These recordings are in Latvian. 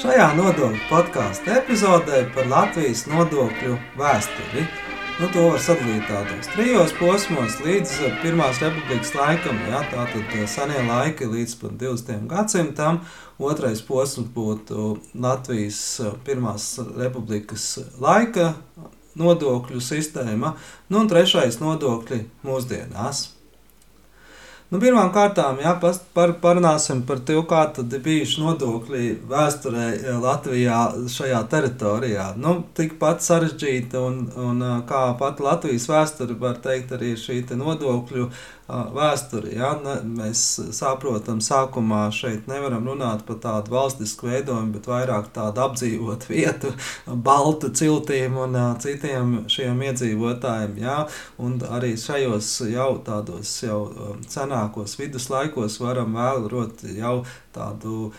Šajā nodokļu podkāstu epizodē par Latvijas nodokļu vēsturi. Nu, to var sadalīt tādos trijos posmos, līdz Pirmās republikas laikam, ja, tātad senie laiki līdz pat 20. gadsimtam. Otrais posms būtu Latvijas Pirmās republikas laika nodokļu sistēma, nu, un trešais nodokļi mūsdienās. Nu, Pirmkārt, parunāsim par to, kāda ir bijuši nodokļi vēsturē eh, Latvijā šajā teritorijā. Nu, Tikpat sarežģīta un, un kā pat Latvijas vēsture, var teikt, arī šī nodokļu vēsturi. Ja? Mēs saprotam, sākumā šeit nevaram runāt par tādu valstisku veidojumu, bet vairāk tādu apdzīvotu vietu, baltu ciltīm un citiem šiem iedzīvotājiem. Ja? Un arī šajos jau tādos jau senākos viduslaikos varam vērot jau tādu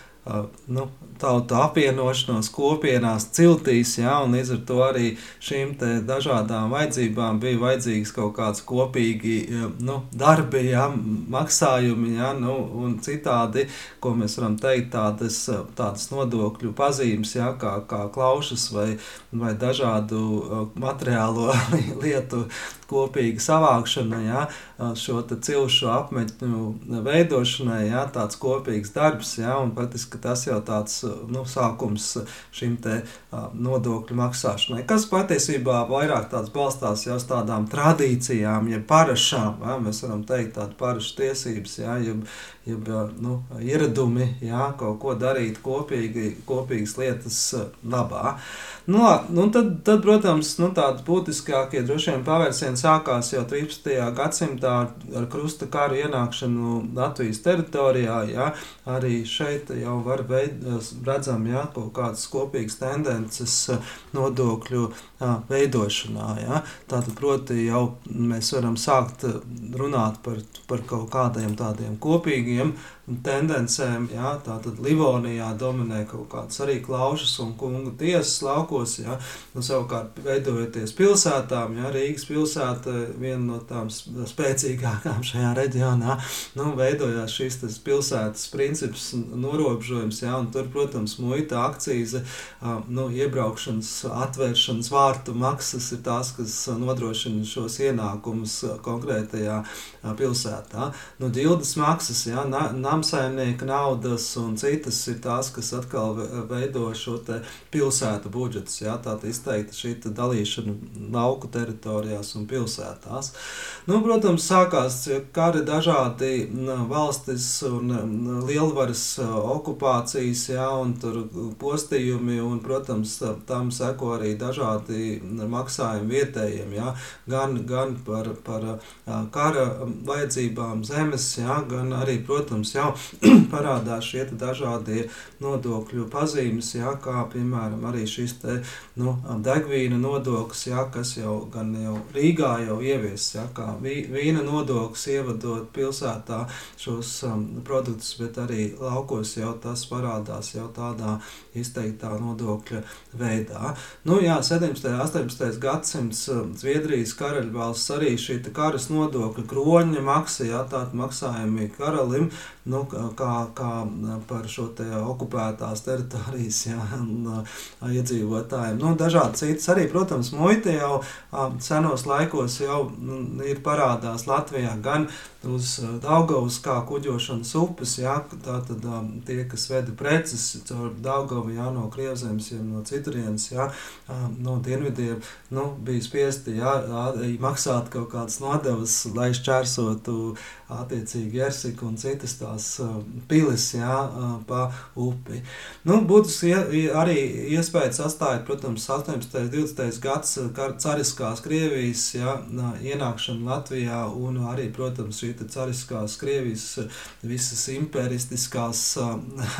nu, tautu apvienošanos kopienās, ciltīs, ja, un līdz ar to arī šīm dažādām vajadzībām bija vajadzīgs kaut kāds kopīgi nu, darbi, ja, maksājumi, ja, nu, un citādi, ko mēs varam teikt, tādas, tādas nodokļu pazīmes, ja, kā, kā klaušas vai, vai dažādu materiālo lietu kopīga savākšana, ja, šo cilšu apmetņu veidošanai, ja, tāds kopīgs darbs, ja, un praktiski tas jau tāds nu, sākums šim te nodokļu maksāšanai, kas patiesībā vairāk tāds balstās jau uz tādām tradīcijām, ja parašām, ja, mēs varam teikt tādu parašu tiesības, ja, jeb, jeb nu, ieradumi, ja, kaut ko darīt kopīgi, kopīgas lietas labā. Nu, nu, tad, tad, protams, nu, tādi būtiskākie droši vien pavērsieni sākās jau 13. gadsimtā ar krusta karu ienākšanu Latvijas teritorijā. Ja, arī šeit jau var veid, redzam ja, kaut kādas kopīgas tendences nodokļu ja, veidošanā. Ja. Tātad, proti, jau mēs varam sākt runāt par, par kaut kādiem tādiem kopīgiem him tendencēm. Jā, tātad Livonijā dominē kaut kādas arī klaušas un kungu tiesas laukos. Jā, nu, savukārt, veidojoties pilsētām, jā, Rīgas pilsēta viena no tām spēcīgākām šajā reģionā, nu, veidojās šis pilsētas princips norobežojums. Jā, un tur, protams, muita akcīze, nu, iebraukšanas, atvēršanas vārtu maksas ir tās, kas nodrošina šos ienākumus konkrētajā pilsētā. Nu, ģildes maksas, jā, na, namsaimnieka naudas un citas ir tās, kas atkal veido šo pilsētu budžetus. Jā, tā izteikti šī dalīšana lauku teritorijās un pilsētās. Nu, protams, sākās kari dažādi valstis un lielvaras okupācijas, jā, un tur postījumi, un, protams, tam seko arī dažādi maksājumi vietējiem, jā, gan, gan par, par kara vajadzībām zemes, jā, gan arī, protams, jā, jau parādās šie dažādie nodokļu pazīmes, jā, kā piemēram arī šis te, nu, degvīna nodoklis, jā, kas jau gan jau Rīgā jau ieviesis, jā, kā vīna nodoklis ievadot pilsētā šos um, produktus, bet arī laukos jau tas parādās jau tādā izteiktā nodokļa veidā. Nu, jā, 17. un 18. gadsimts um, Zviedrijas karaļvalsts arī šī karas nodokļa kroņa maksa, jā, tātad maksājumi karalim, nu, kā, kā par šo te okupētās teritorijas jā, un, iedzīvotājiem. Nu, dažādi citas arī, protams, muita jau senos laikos jau ir parādās Latvijā gan uz Daugavas kā kuģošanas upes, jā, tātad tie, kas veda preces caur Daugavu, jā, no Krievzemes, jā, no citurienes, jā, no dienvidiem, nu, bija spiesti, jā, maksāt kaut kādas nodevas, lai šķērsotu attiecīgi Jersiku un citas tās pilis jā, pa upi. Nu, būtiski arī iespējas atstāja, protams, 18. un 20. gads cariskās Krievijas jā, ienākšana Latvijā un arī, protams, šī cariskās Krievijas visas imperistiskās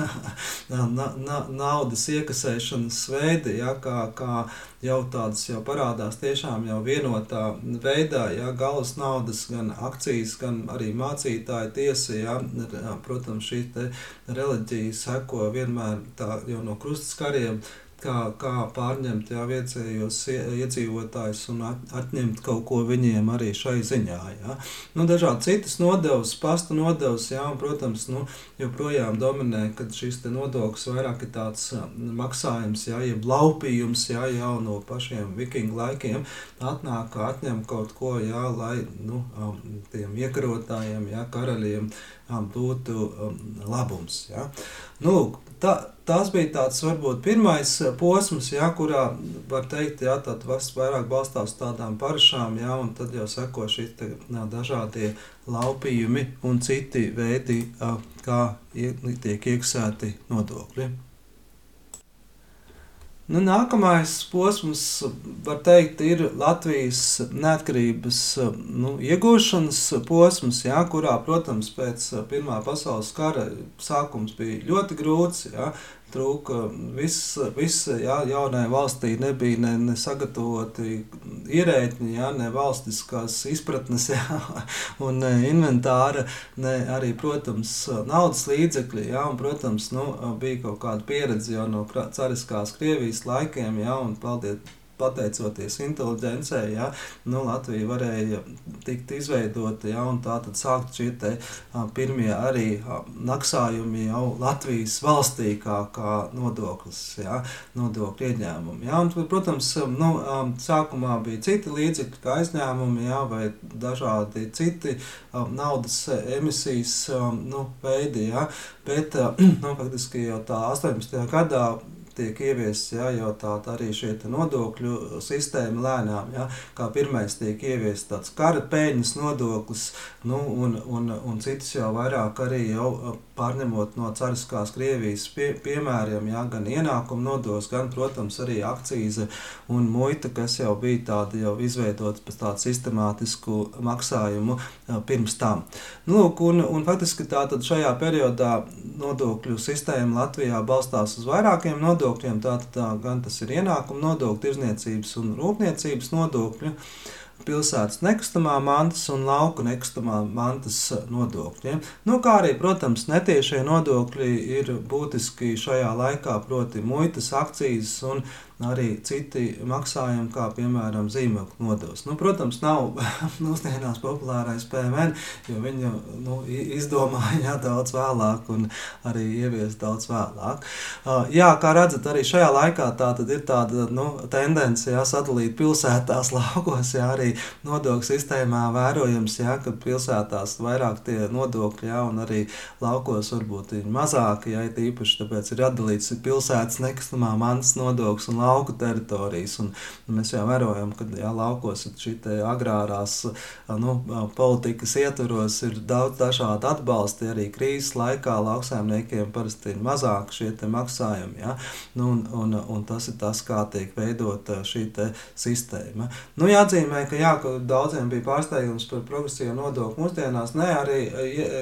na, na, naudas iekasēšanas veidi, jā, kā, kā jau tādas jau parādās tiešām jau vienotā veidā, ja galvas naudas, gan akcijas, gan arī mācītāja tiesa, ja, protams, šī reliģija seko vienmēr tā jau no krustas kariem kā, kā pārņemt jā, vietējos iedzīvotājus un atņemt kaut ko viņiem arī šai ziņā. Jā. Nu, dažādi citas nodevas, pasta nodevas, jā, un, protams, nu, joprojām dominē, ka šis nodoklis vairāk ir tāds maksājums, jā, jeb laupījums jā, jau no pašiem vikingu laikiem, atnāk, atņem kaut ko, jā, lai nu, tiem iekarotājiem, jā, karaļiem būtu um, labums. Ja. Nu, lūk, tā, tas bija tāds varbūt pirmais uh, posms, ja, kurā var teikt, ja tas vairāk balstās uz tādām parašām, ja, un tad jau seko šie dažādie laupījumi un citi veidi, kā tiek iekasēti nodokļi. Nu, nākamais posms, var teikt, ir Latvijas neatkarības nu, iegūšanas posms, jā, kurā, protams, pēc Pirmā pasaules kara sākums bija ļoti grūts. Jā, trūka. Viss, viss jā, jaunai valstī nebija ne, ne sagatavoti ierēķi, jā, ne valstiskās izpratnes, jā, un ne inventāra, ne arī, protams, naudas līdzekļi. Jā, un, protams, nu, bija kaut kāda pieredze jau no cariskās Krievijas laikiem, jā, un paldies pateicoties inteligencei, ja, nu, Latvija varēja tikt izveidota, ja, un tā tad sākt šie te, pirmie arī maksājumi jau Latvijas valstī kā, kā nodoklis, ja, nodokļu ieņēmumi. Ja, un, protams, nu, sākumā bija citi līdzekļi, kā aizņēmumi, ja, vai dažādi citi naudas emisijas nu, veidi, ja, bet nu, faktiski jau tā 18. gadā tiek ieviests ja, jau tāda arī šie nodokļu sistēma lēnām. Ja, kā pirmais tiek ieviests tāds kara peļņas nodoklis, nu, un, un, un citas jau vairāk arī jau pārņemot no cariskās Krievijas pie, piemēriem, ja, gan ienākuma nodos, gan, protams, arī akcīze un muita, kas jau bija tāda jau izveidota pēc tādu sistemātisku maksājumu pirms tam. Nu, lūk, un, un faktiski tātad šajā periodā nodokļu sistēma Latvijā balstās uz vairākiem nodokļiem. Tātad tā, gan tas ir ienākuma nodokļi, tirzniecības un rūpniecības nodokļi, pilsētas nekustamā mantas un lauku nekustamā mantas nodokļiem. Nu, kā arī, protams, netiešie nodokļi ir būtiski šajā laikā, proti, muitas, akcijas un arī citi maksājumi, kā piemēram zīmekļu nodevs. Nu, protams, nav mūsdienās populārais PMN, jo viņu nu, izdomāja jā, daudz vēlāk un arī ievies daudz vēlāk. Uh, jā, kā redzat, arī šajā laikā tā ir tāda nu, tendence jā, sadalīt pilsētās laukos, jā, arī nodokļu sistēmā vērojams, jā, ka pilsētās vairāk tie nodokļi, jā, un arī laukos varbūt ir mazāki, jā, īpaši tāpēc ir atdalīts pilsētas nekustamā manas nodoklis un lauku teritorijas. Un, un mēs jau vērojam, ka jā, laukos šī agrārās nu, politikas ietvaros ir daudz dažādu atbalstu. Arī krīzes laikā lauksaimniekiem parasti ir mazāk šie maksājumi. Ja? Nu, un, un, un tas ir tas, kā tiek veidota šī sistēma. Nu, jāatzīmē, ka, jā, ka daudziem bija pārsteigums par progresīvu nodokli mūsdienās. Nē, arī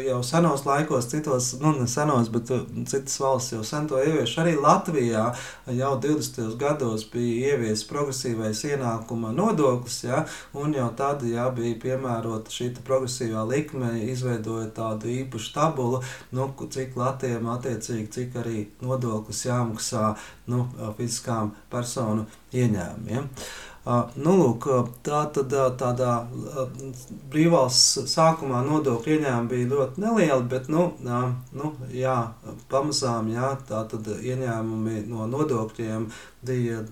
jau senos laikos, citos, nu, ne senos, bet citas valsts jau sen to ievieš. Arī Latvijā jau 20. gados gados bija ieviesis progresīvais ienākuma nodoklis, ja, un jau tad ja, bija piemērota šī progresīvā likme, izveidojot tādu īpašu tabulu, nu, cik latiem attiecīgi, cik arī nodoklis jāmaksā nu, fiziskām personu ieņēmumiem. Ja. Nu, lūk, tā tad tādā brīvvalsts sākumā nodokļu ieņēmumi bija ļoti nelieli, bet nu, nu, jā, pamazām jā, tā tad ieņēmumi no nodokļiem bija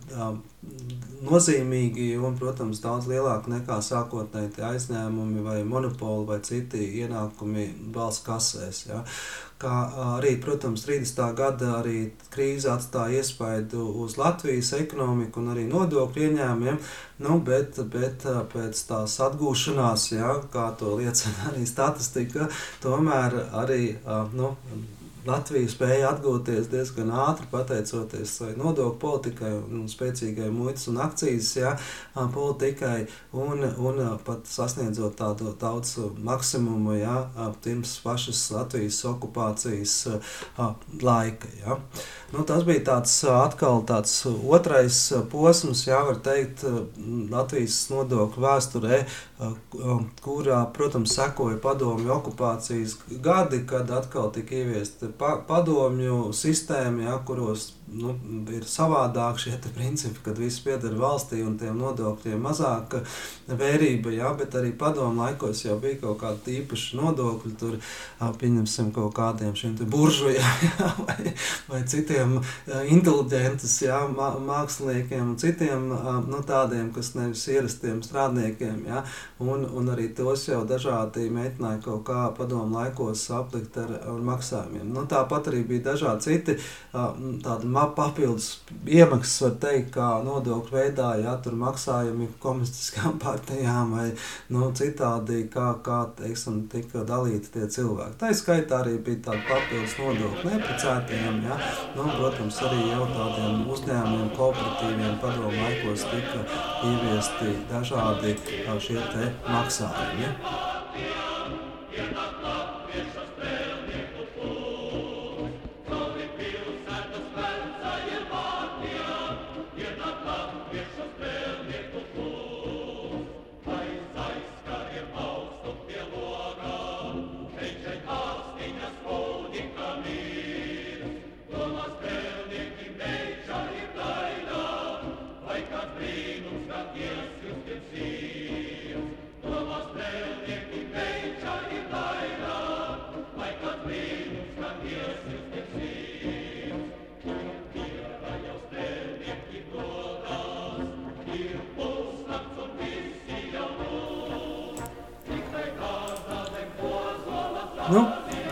nozīmīgi un, protams, daudz lielāki nekā sākotnēji aizņēmumi vai monopoli vai citi ienākumi valsts kasēs. Ja. Kā arī, protams, 30. gada arī krīze atstāja iespaidu uz Latvijas ekonomiku un arī nodokļu ieņēmumiem, nu, bet, bet pēc tās atgūšanās, ja, kā to liecina arī statistika, tomēr arī nu, Latvija spēja atgūties diezgan ātri, pateicoties nodokļu politikai un spēcīgai muitas un akcijas jā, politikai, un, un pat sasniedzot tādu daudz maksimumu jā, pirms pašas Latvijas okupācijas laika. Jā. Nu, tas bija tāds atkal tāds otrais posms, jā, var teikt, Latvijas nodokļu vēsturē, kurā, protams, sekoja padomju okupācijas gadi, kad atkal tika ieviesta padomju sistēma, jā, kuros nu, ir savādāk šie principi, kad viss pieder valstī un tiem nodokļiem mazāk vērība, jā, bet arī padomu laikos jau bija kaut kāda īpaša nodokļa, tur pieņemsim kaut kādiem šiem buržujiem vai, vai citiem inteliģentus jā, māksliniekiem un citiem nu, tādiem, kas nevis ierastiem strādniekiem, jā, un, un arī tos jau dažādi mēģināja kaut kā padomu laikos aplikt ar, ar maksājumiem. Nu, tāpat arī bija dažādi citi tādi papildus iemaksas, var teikt, kā nodokļu veidā, ja tur maksājumi komunistiskām partijām vai nu, citādi, kā, kā teiksim, tika dalīti tie cilvēki. Tā skaitā arī bija tāda papildus nodokļu neprecētajiem, ja? nu, protams, arī jau tādiem uzņēmumiem, kooperatīviem padomu laikos tika ieviesti dažādi šie te maksājumi. Ja?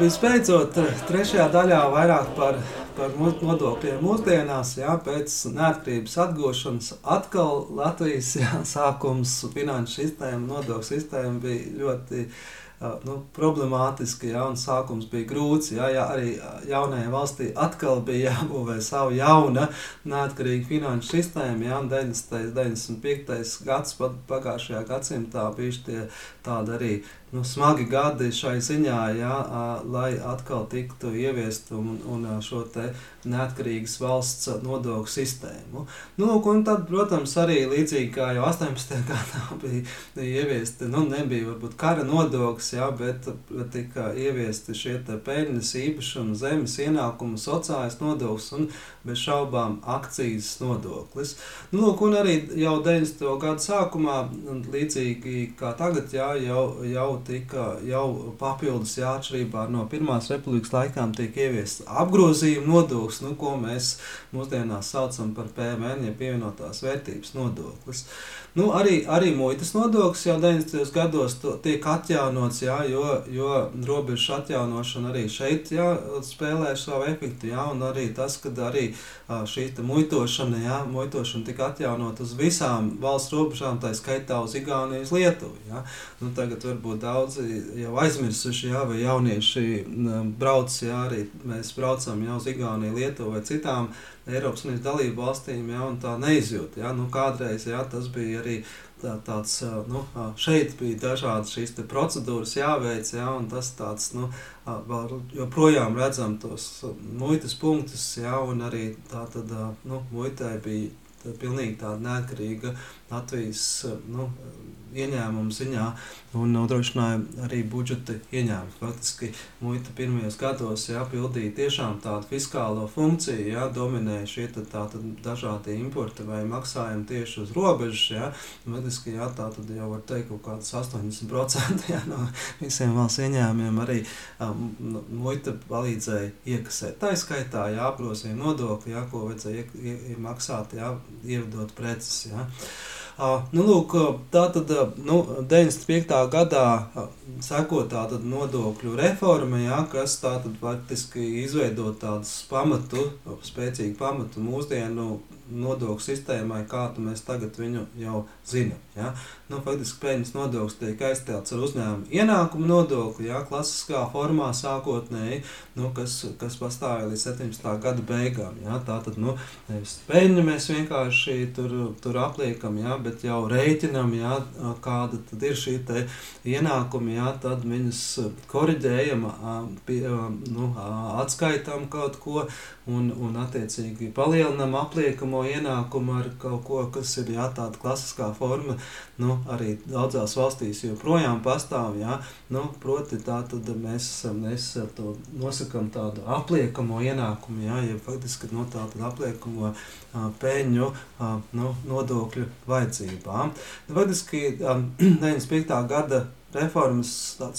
Visbeidzot, trešajā daļā vairāk par, par nodokļiem mūsdienās, jā, pēc neatkarības atgūšanas atkal Latvijas jā, sākums finanšu sistēma, nodokļu sistēma bija ļoti nu, problemātiski, ja, un sākums bija grūts. Ja, ja arī jaunajai valstī atkal bija jābūvē savu jaunu, neatkarīgu finanšu sistēmu, ja, un 90. 95. gads pagājušajā gadsimtā bija tie tādi arī nu, smagi gadi šai ziņā, ja, lai atkal tiktu ieviest un, un šo neatkarīgas valsts nodokļu sistēmu. Nu, un tad, protams, arī līdzīgi kā jau 18. gadā bija ieviesti, nu, nebija varbūt kara nodoklis, ja, bet tika ieviesti šie peļņas īpašuma, zemes ienākumu, sociālais nodoklis un bez šaubām akcijas nodoklis. Nu, lūk, un arī jau 90. gadu sākumā, līdzīgi kā tagad, jā, jau, jau tika jau papildus jāatšķirībā no Pirmās republikas laikām tiek ieviests apgrozījuma nodoklis, nu, ko mēs mūsdienās saucam par PMN, ja pievienotās vērtības nodoklis. Nu, arī, arī muitas nodoklis jau 90. gados tiek atjaunots, jā, jo, jo robežu atjaunošana arī šeit jā, spēlē savu efektu. Jā, un arī tas, ka arī šī muitošana, jā, muitošana tika atjaunot uz visām valsts robežām, tā skaitā uz Igauniju, uz Lietuvu. Jā. Nu, tagad varbūt daudzi jau aizmirsuši, jā, vai jaunieši brauc, jā, arī mēs braucam jau uz Igauniju, Lietuvu vai citām Eiropas Savienības dalību valstīm, ja, un tā neizjūt. Ja, nu, kādreiz ja, tas bija arī tā, tāds, nu, šeit bija dažādas šīs procedūras jāveic, ja, un tas tāds, nu, vēl joprojām redzam tos muitas punktus, ja, un arī tā tad, nu, muitai bija tā, pilnīgi tāda neatkarīga Latvijas, nu, ieņēmumu ziņā un nodrošināja arī budžeta ieņēmumus. Faktiski muita pirmajos gados jā, pildīja tiešām tādu fiskālo funkciju, jā, dominēja šie tā, tā, dažādi importi vai maksājumi tieši uz robežas. Jā. Faktiski jā, tā tad jau var teikt kaut kāds 80% jā, no visiem valsts ieņēmumiem arī um, muita palīdzēja iekasēt. Tā izskaitā jāprosīja nodokļi, jā, ko vajadzēja iemaksāt, jā, ievedot preces. Jā. Nu, lūk, tā tad nu, 95. gadā seko tāda nodokļu reforma, ja, kas tātad faktiski izveido tādu pamatu, spēcīgu pamatu mūsdienu nodokļu sistēmai, kādu mēs tagad viņu jau zinām. Ja? Nu, faktiski peļņas nodoklis tiek aizstāts ar uzņēmumu ienākumu nodokli, ja? klasiskā formā sākotnēji, nu, kas, kas pastāvēja līdz 17. gada beigām. Ja? Tā tad nu, peļņu mēs vienkārši tur, tur apliekam, ja? bet jau rēķinam, ja? kāda tad ir šī ienākuma, ja? tad viņus koriģējam, pie, nu, atskaitām kaut ko un, un attiecīgi palielinam apliekamo ienākumu ar kaut ko, kas ir jā, tāda klasiskā forma, nu, arī daudzās valstīs joprojām pastāv. Jā, nu, proti, tā tad mēs, mēs to nosakām tādu apliekamo ienākumu, jā, ja faktiski no nu, tādu apliekamo peļņu nu, nodokļu vajadzībām. Faktiski 95. gada reformas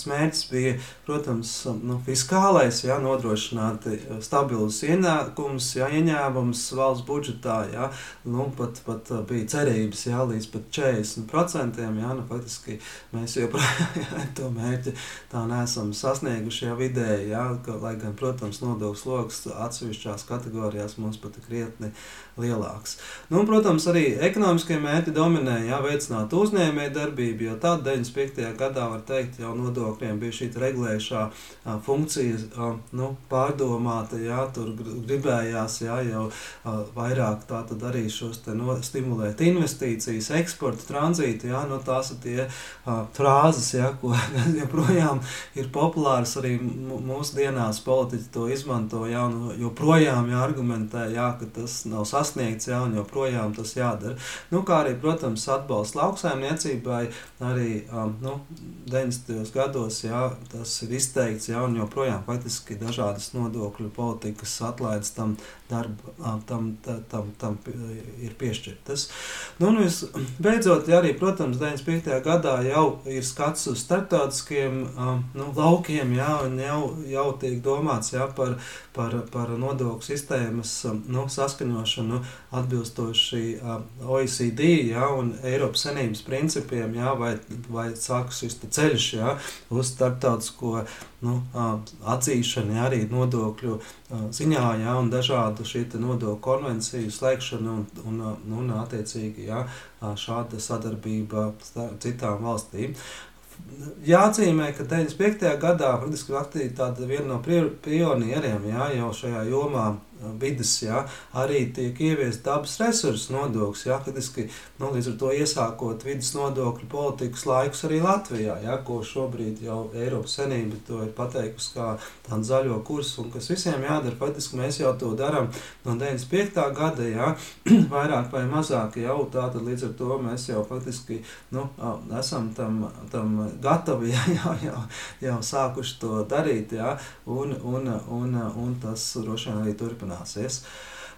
mērķis bija, protams, nu, fiskālais, jā, nodrošināt eh, stabilus ienākumus, jā, ieņēmumus valsts budžetā. Jā, nu, pat, pat eh, bija cerības jā, līdz 40%. Jā, nu, faktiski mēs joprojām to mērķi tā neesam sasnieguši jau vidēji, jā, ka, lai gan, protams, nodokļu sloks atsevišķās kategorijās mums pat krietni lielāks. Nu, un, protams, arī ekonomiskie mērķi dominē, jā, veicināt uzņēmēju darbību, jo tādā 95. gadā var teikt, jau nodokļiem bija šī regulējušā a, funkcija a, nu, pārdomāta. Jā, tur gribējās jā, jau a, vairāk arī šos no, stimulēt investīcijas, eksporta, tranzītu. Jā, nu, tās ir tie a, frāzes, jā, ko joprojām ir populāras arī mūsdienās. Politiķi to izmanto, jā, un joprojām jā, argumentē, jā, ka tas nav sasniegts, jā, un joprojām tas jādara. Nu, kā arī, protams, atbalsts lauksaimniecībai, arī um, nu, 90. gados jā, tas ir izteikts, jā, un joprojām faktiski dažādas nodokļu politikas atlaides tam darbam, tam, tam, tam ir piešķirtas. Nu, un vis, beidzot, ja arī, protams, 95. gadā jau ir skats uz starptautiskiem nu, laukiem, jā, un jau, jau tiek domāts jā, par, par, par nodokļu sistēmas nu, saskaņošanu atbilstoši OECD jā, un Eiropas Savienības principiem, jā, vai, vai sāks šis ceļš jā, uz starptautisko nu, atzīšanu, jā, arī nodokļu ziņā, jā, un dažādu šī nodokļu konvenciju slēgšanu un, un, un, un attiecīgi jā, šāda sadarbība ar citām valstīm. Jāatzīmē, ka 95. gadā faktiski tāda viena no pionieriem jā, jau šajā jomā vidas, jā, arī tiek ieviest dabas resursu nodoklis. Jā, faktiski, nu, līdz ar to iesākot vidas nodokļu politikas laikus arī Latvijā, jā, ko šobrīd jau Eiropas Savienība to ir pateikusi kā tādu zaļo kursu, un kas visiem jādara. Faktiski mēs jau to darām no 95. gada, jā, vairāk vai mazāk jau tātad līdz ar to mēs jau faktiski nu, esam tam, tam gatavi, jā, jau, jau, jau sākuši to darīt, jā, un, un, un, un tas droši vien arī turpināsies.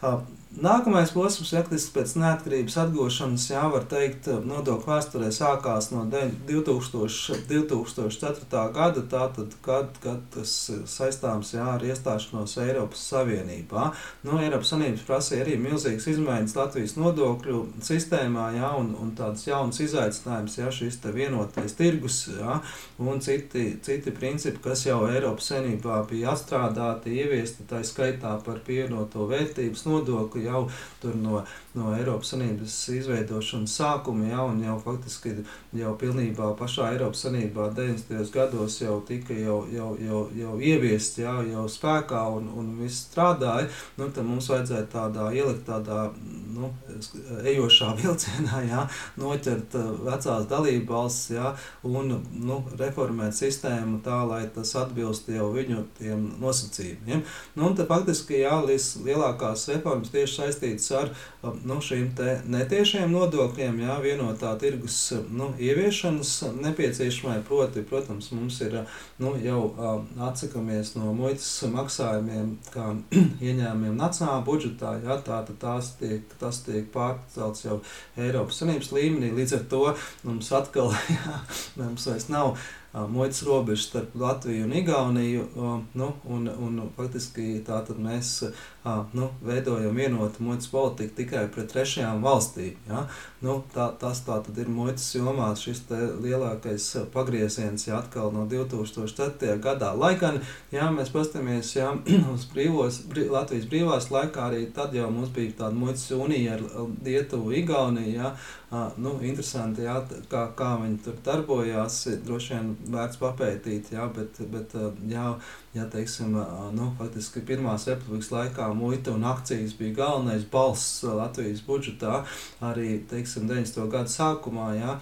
Uh, Nākamais posms, faktiski pēc neatkarības atgūšanas, jā, var teikt, nodokļu vēsturē sākās no 2000, 2004. gada, tātad, kad, kad tas saistāms jā, ar iestāšanos Eiropas Savienībā. No Eiropas Savienības prasīja arī milzīgas izmaiņas Latvijas nodokļu sistēmā, jā, un, un tādas jaunas izaicinājumas, jā, šis te vienotais tirgus, jā, un citi, citi principi, kas jau Eiropas Savienībā bija atstrādāti, ieviesti, tā skaitā par pievienoto vērtības nodokli, jau no, no Eiropas Savienības izveidošanas sākuma, ja, un jau faktiski jau pilnībā pašā Eiropas Savienībā 90. gados jau tika jau, jau, jau, jau ieviests, ja, jau spēkā un, un viss strādāja, nu, tad mums vajadzēja tādā ielikt tādā nu, ejošā vilcienā, ja, noķert uh, vecās ja, un nu, reformēt sistēmu tā, lai tas atbilst jau viņu nosacījumiem. Nu, un tad faktiski jā, lielākās reformas tieši saistītas ar um, nu, šīm netiešiem nodokļiem, jā, vienotā tirgus nu, ieviešanas nepieciešamai. Proti, protams, mums ir nu, jau um, atsakamies no muitas maksājumiem, kā ieņēmumiem nacionālā budžetā. Jā, tā, tās tiek, tas tiek pārcelts jau Eiropas Savienības līmenī. Līdz ar to mums atkal jā, mums vairs nav muitas robežu starp Latviju un Igauniju. Nu, un, un faktiski mēs nu, veidojam vienotu muitas politiku tikai pret trešajām valstīm. Ja? Nu, tā, tas tā tad ir muitas jomā šis lielākais pagrieziens ja, atkal no 2004. gadā. Lai gan, ja mēs paskatāmies ja, uz brīvos, brī, Latvijas brīvās laikā, arī tad jau mums bija tāda muitas unija ar Lietuvu, Igauniju. Ja? Uh, nu, interesanti, jā, kā, kā viņi tur darbojās. Droši vien vērts papētīt, jā, bet, bet jā, jā, teiksim, nu, faktiski Pirmās republikas laikā muita un akcijas bija galvenais balss Latvijas budžetā. Arī teiksim, 90. gada sākumā, jā,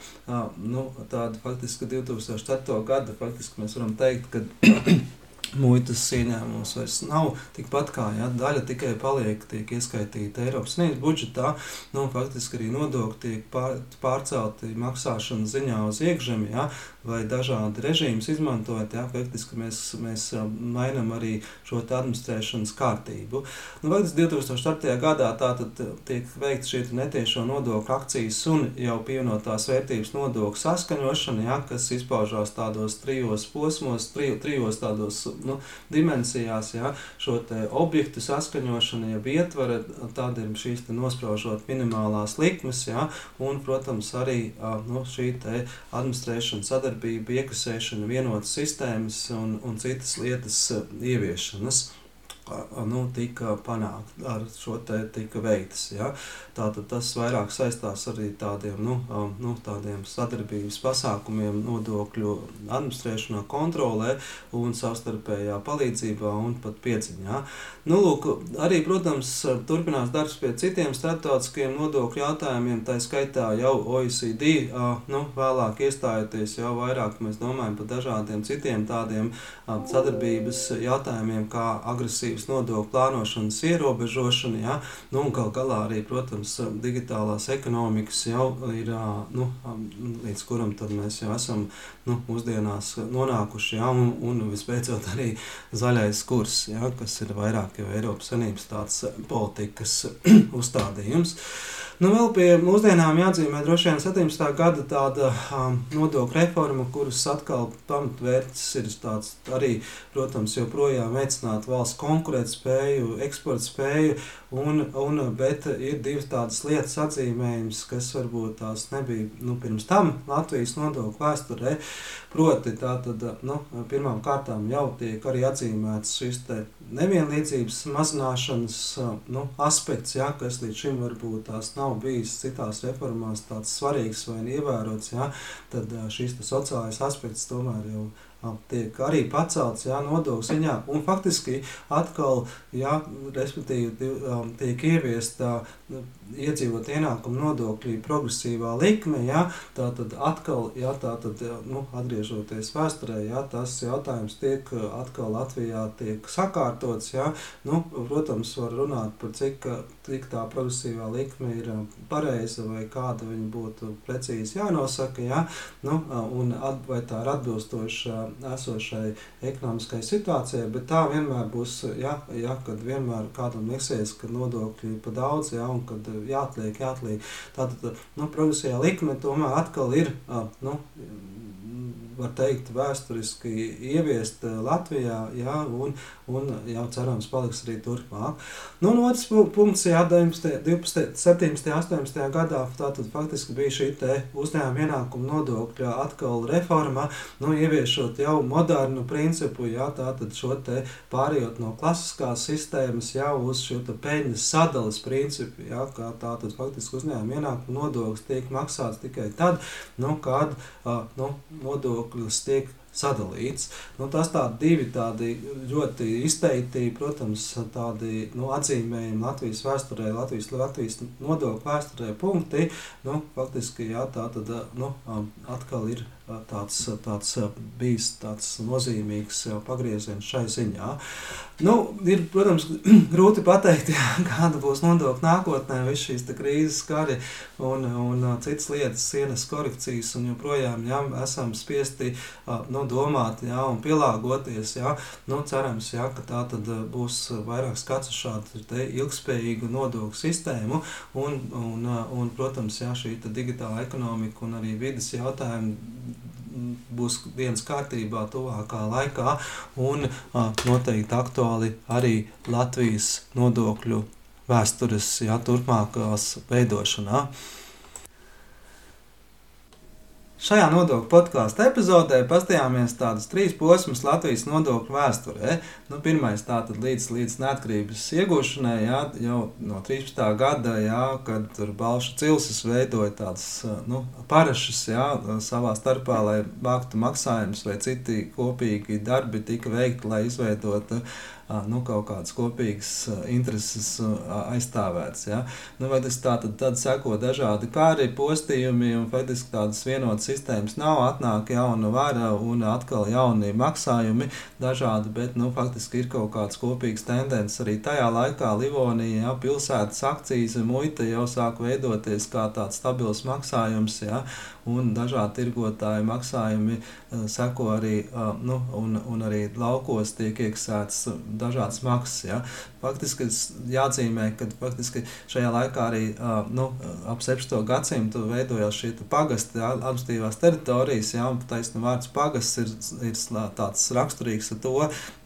nu, tāda faktiski 2004. gada faktiski mēs varam teikt, ka muitas ieņēmums vairs nav tikpat kā ja, daļa tikai paliek, tiek ieskaitīta Eiropas Savienības budžetā. Nu, faktiski arī nodokļi tiek pār, pārcelti maksāšanas ziņā uz iekšzemi, ja, vai dažādi režīmus izmantojot. Ja, faktiski mēs, mēs mainām arī šo administrēšanas kārtību. Nu, faktiski 2004. gadā tātad tiek veikts šī netiešo nodokļu akcijas un jau pievienotās vērtības nodokļu saskaņošana, ja, kas izpaužās tādos trijos posmos, tri, trijos tādos nu, dimensijās, ja, šo objektu saskaņošana, ja ietvara, tad ir šīs nospraužot minimālās likmes, ja, un, protams, arī nu, šī administrēšana, sadarbība, iekasēšana, vienotas sistēmas un, un citas lietas ieviešanas nu, tika panākt, ar šo te tika veikts. Ja? Tātad tas vairāk saistās arī tādiem, nu, nu, tādiem sadarbības pasākumiem nodokļu administrēšanā, kontrolē un savstarpējā palīdzībā un pat piedziņā. Nu, lūk, arī, protams, turpinās darbs pie citiem starptautiskiem nodokļu jautājumiem, tā skaitā jau OECD, nu, vēlāk iestājoties jau vairāk, mēs domājam par dažādiem citiem tādiem sadarbības jautājumiem, kā agresīva sabiedrības nodokļu plānošanas ierobežošana, ja? nu, un gal galā arī, protams, digitālās ekonomikas jau ir, nu, līdz kuram mēs jau esam nu, mūsdienās nonākuši, ja? un, un visbeidzot arī zaļais kurs, ja? kas ir vairāk jau Eiropas Savienības tāds politikas uzstādījums. Nu, vēl pie mūsdienām jāatzīmē droši vien 17. gada tāda um, nodokļu reforma, kuras atkal pamatvērts ir tāds arī, protams, joprojām veicināt valsts konkurētspēju, eksporta spēju, un, un, bet ir divas tādas lietas atzīmējums, kas varbūt tās nebija nu, pirms tam Latvijas nodokļu vēsturē. Proti, tātad, nu, pirmām kārtām jau tiek arī atzīmēts šis nevienlīdzības mazināšanas nu, aspekts, ja, kas līdz šim varbūt tās nav nav bijis citās reformās tāds svarīgs vai ievērots, ja, tad šīs sociālais aspekts tomēr jau tiek arī pacelts jā, nodokļu ziņā. Un faktiski atkal jā, tiek ieviesta iedzīvot ienākumu nodokļu progresīvā likme. Jā, tā tad atkal, jā, tā tad, nu, atgriežoties vēsturē, jā, tas jautājums tiek atkal Latvijā tiek sakārtots. Jā, nu, protams, var runāt par cik, cik tā progresīvā likme ir pareiza vai kāda viņa būtu precīzi jānosaka. Jā, nu, un vai tā ir atbilstoša esošai ekonomiskai situācijai, bet tā vienmēr būs, ja, ja kad vienmēr kādam liksies, ka nodokļi pa daudz, ja, un kad jāatliek, jāatliek. Tātad, nu, progresijā likme tomēr atkal ir, nu, var teikt, vēsturiski ieviest Latvijā, jā, un, un jau cerams paliks arī turpmāk. Nu, un otrs punkts, jā, 19, 12, 17, 18 gadā tātad faktiski bija šī uzņēmuma ienākuma nodokļa atkal reforma, nu, ieviešot jau modernu principu, jā, tātad šo te pārējot no klasiskās sistēmas jau uz šo te peļņas sadalas principu, jā, kā tātad faktiski uzņēmuma ienākuma nodoklis tiek maksāts tikai tad, nu, kad, uh, nu, nodoklis tiek sadalīts. Nu, tas tādi divi tādi ļoti izteikti, protams, tādi nu, atzīmējumi Latvijas vēsturē, Latvijas, Latvijas nodokļu vēsturē punkti. Nu, faktiski jā, tā tad nu, atkal ir tāds, tāds bijis tāds nozīmīgs pagrieziens šai ziņā. Nu, ir, protams, grūti pateikt, jā, kāda būs nodokļa nākotnē, visas šīs krīzes, kari un, un citas lietas, sienas korekcijas, un joprojām jā, esam spiesti nu, domāt jā, un pielāgoties. Jā. Nu, cerams, jā, ka tā tad būs vairāk skats uz šādu ilgspējīgu nodokļu sistēmu, un, un, un protams, jā, šī digitāla ekonomika un arī vidas jautājumi būs dienas kārtībā tuvākā laikā un noteikti aktuāli arī Latvijas nodokļu vēstures jā, turpmākās veidošanā. Šajā nodokļu podkāstu epizodē paskatījāmies tādus trīs posmus Latvijas nodokļu vēsturē. Nu, pirmais tātad līdz, līdz neatkarības iegūšanai, jā, jau no 13. gada, jā, kad tur Balša cilsis veidoja tādas nu, parašas jā, savā starpā, lai vāktu maksājumus vai citi kopīgi darbi tika veikti, lai izveidotu nu, kaut kādas kopīgas intereses aizstāvētas. Ja? Nu, tā tad, tad seko dažādi kāri postījumi un faktiski tādas vienotas sistēmas nav, atnāk jauna vara un atkal jauni maksājumi dažādi, bet nu, faktiski ir kaut kāds kopīgs tendences arī tajā laikā Livonija, ja, pilsētas akcijas, muita jau sāk veidoties kā tāds stabils maksājums, ja, un dažādi tirgotāji maksājumi uh, seko arī, uh, nu, un, un arī laukos tiek iekasētas dažādas maksas. Ja. Faktiski jāatzīmē, ka faktiski šajā laikā arī nu, ap 17. gadsimtu veidojās šī pagasta ja, administratīvās teritorijas, ja, un taisnība vārds pagasts ir, ir tāds raksturīgs ar to,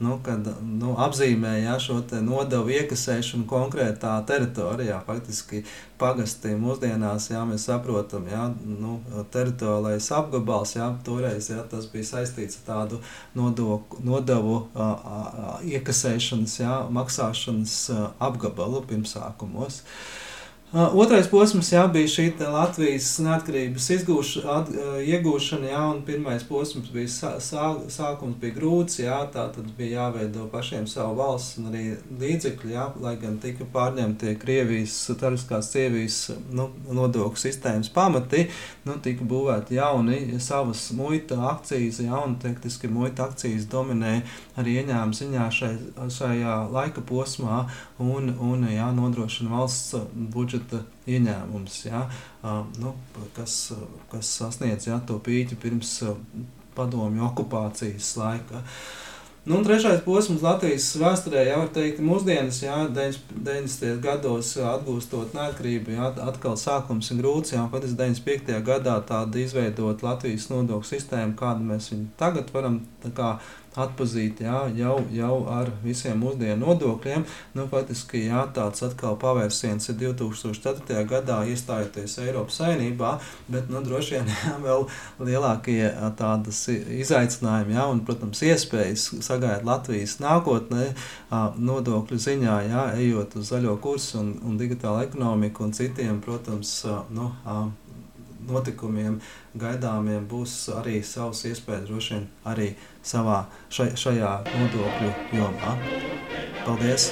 nu, kad nu, apzīmē ja, šo nodevu iekasēšanu konkrētā teritorijā. Faktiski pagasti mūsdienās, jā, mēs saprotam, jā, nu, teritoriālais apgabals, jā, toreiz jā, tas bija saistīts ar tādu nodoku, nodevu a, a, iekasēšanas, jā, maksāšanas a, apgabalu pirmsākumos. Uh, Otrais posms jā, bija šī Latvijas neatkarības izgūša, at, iegūšana, jā, un pirmais posms bija sā, sā, sākums bija grūts, jā, tā tad bija jāveido pašiem savu valsts un arī līdzekļi, jā, lai gan tika pārņemti Krievijas, Tariskās Sievijas nu, nodokļu sistēmas pamati, nu, tika būvēti jauni savas muita akcijas, jā, un tektiski muita akcijas dominē arī ieņēmuma ziņā šai, šajā laika posmā un, un jā, nodrošina valsts budžeta budžeta ieņēmums, ja, nu, kas, kas sasniedz ja, to pīķi pirms padomju okupācijas laika. Nu, un trešais posms Latvijas vēsturē, jau var teikt, mūsdienas, jā, 90. gados atgūstot neatkarību, jā, atkal sākums ir grūts, jā, pat 95. gadā tāda izveidot Latvijas nodokļu sistēmu, kādu mēs viņu tagad varam tā kā atpazīt jā, jau, jau ar visiem mūsdienu nodokļiem. Nu, faktiski jā, tāds atkal pavērsiens ir 2004. gadā iestājoties Eiropas Savienībā, bet nu, droši vien jā, vēl lielākie tādas izaicinājumi jā, un, protams, iespējas sagaidīt Latvijas nākotnē nodokļu ziņā, jā, ejot uz zaļo kursu un, un digitālu ekonomiku un citiem, protams, nu, notikumiem gaidāmiem būs arī savas iespējas droši vien arī savā šajā nodokļu jomā. Paldies!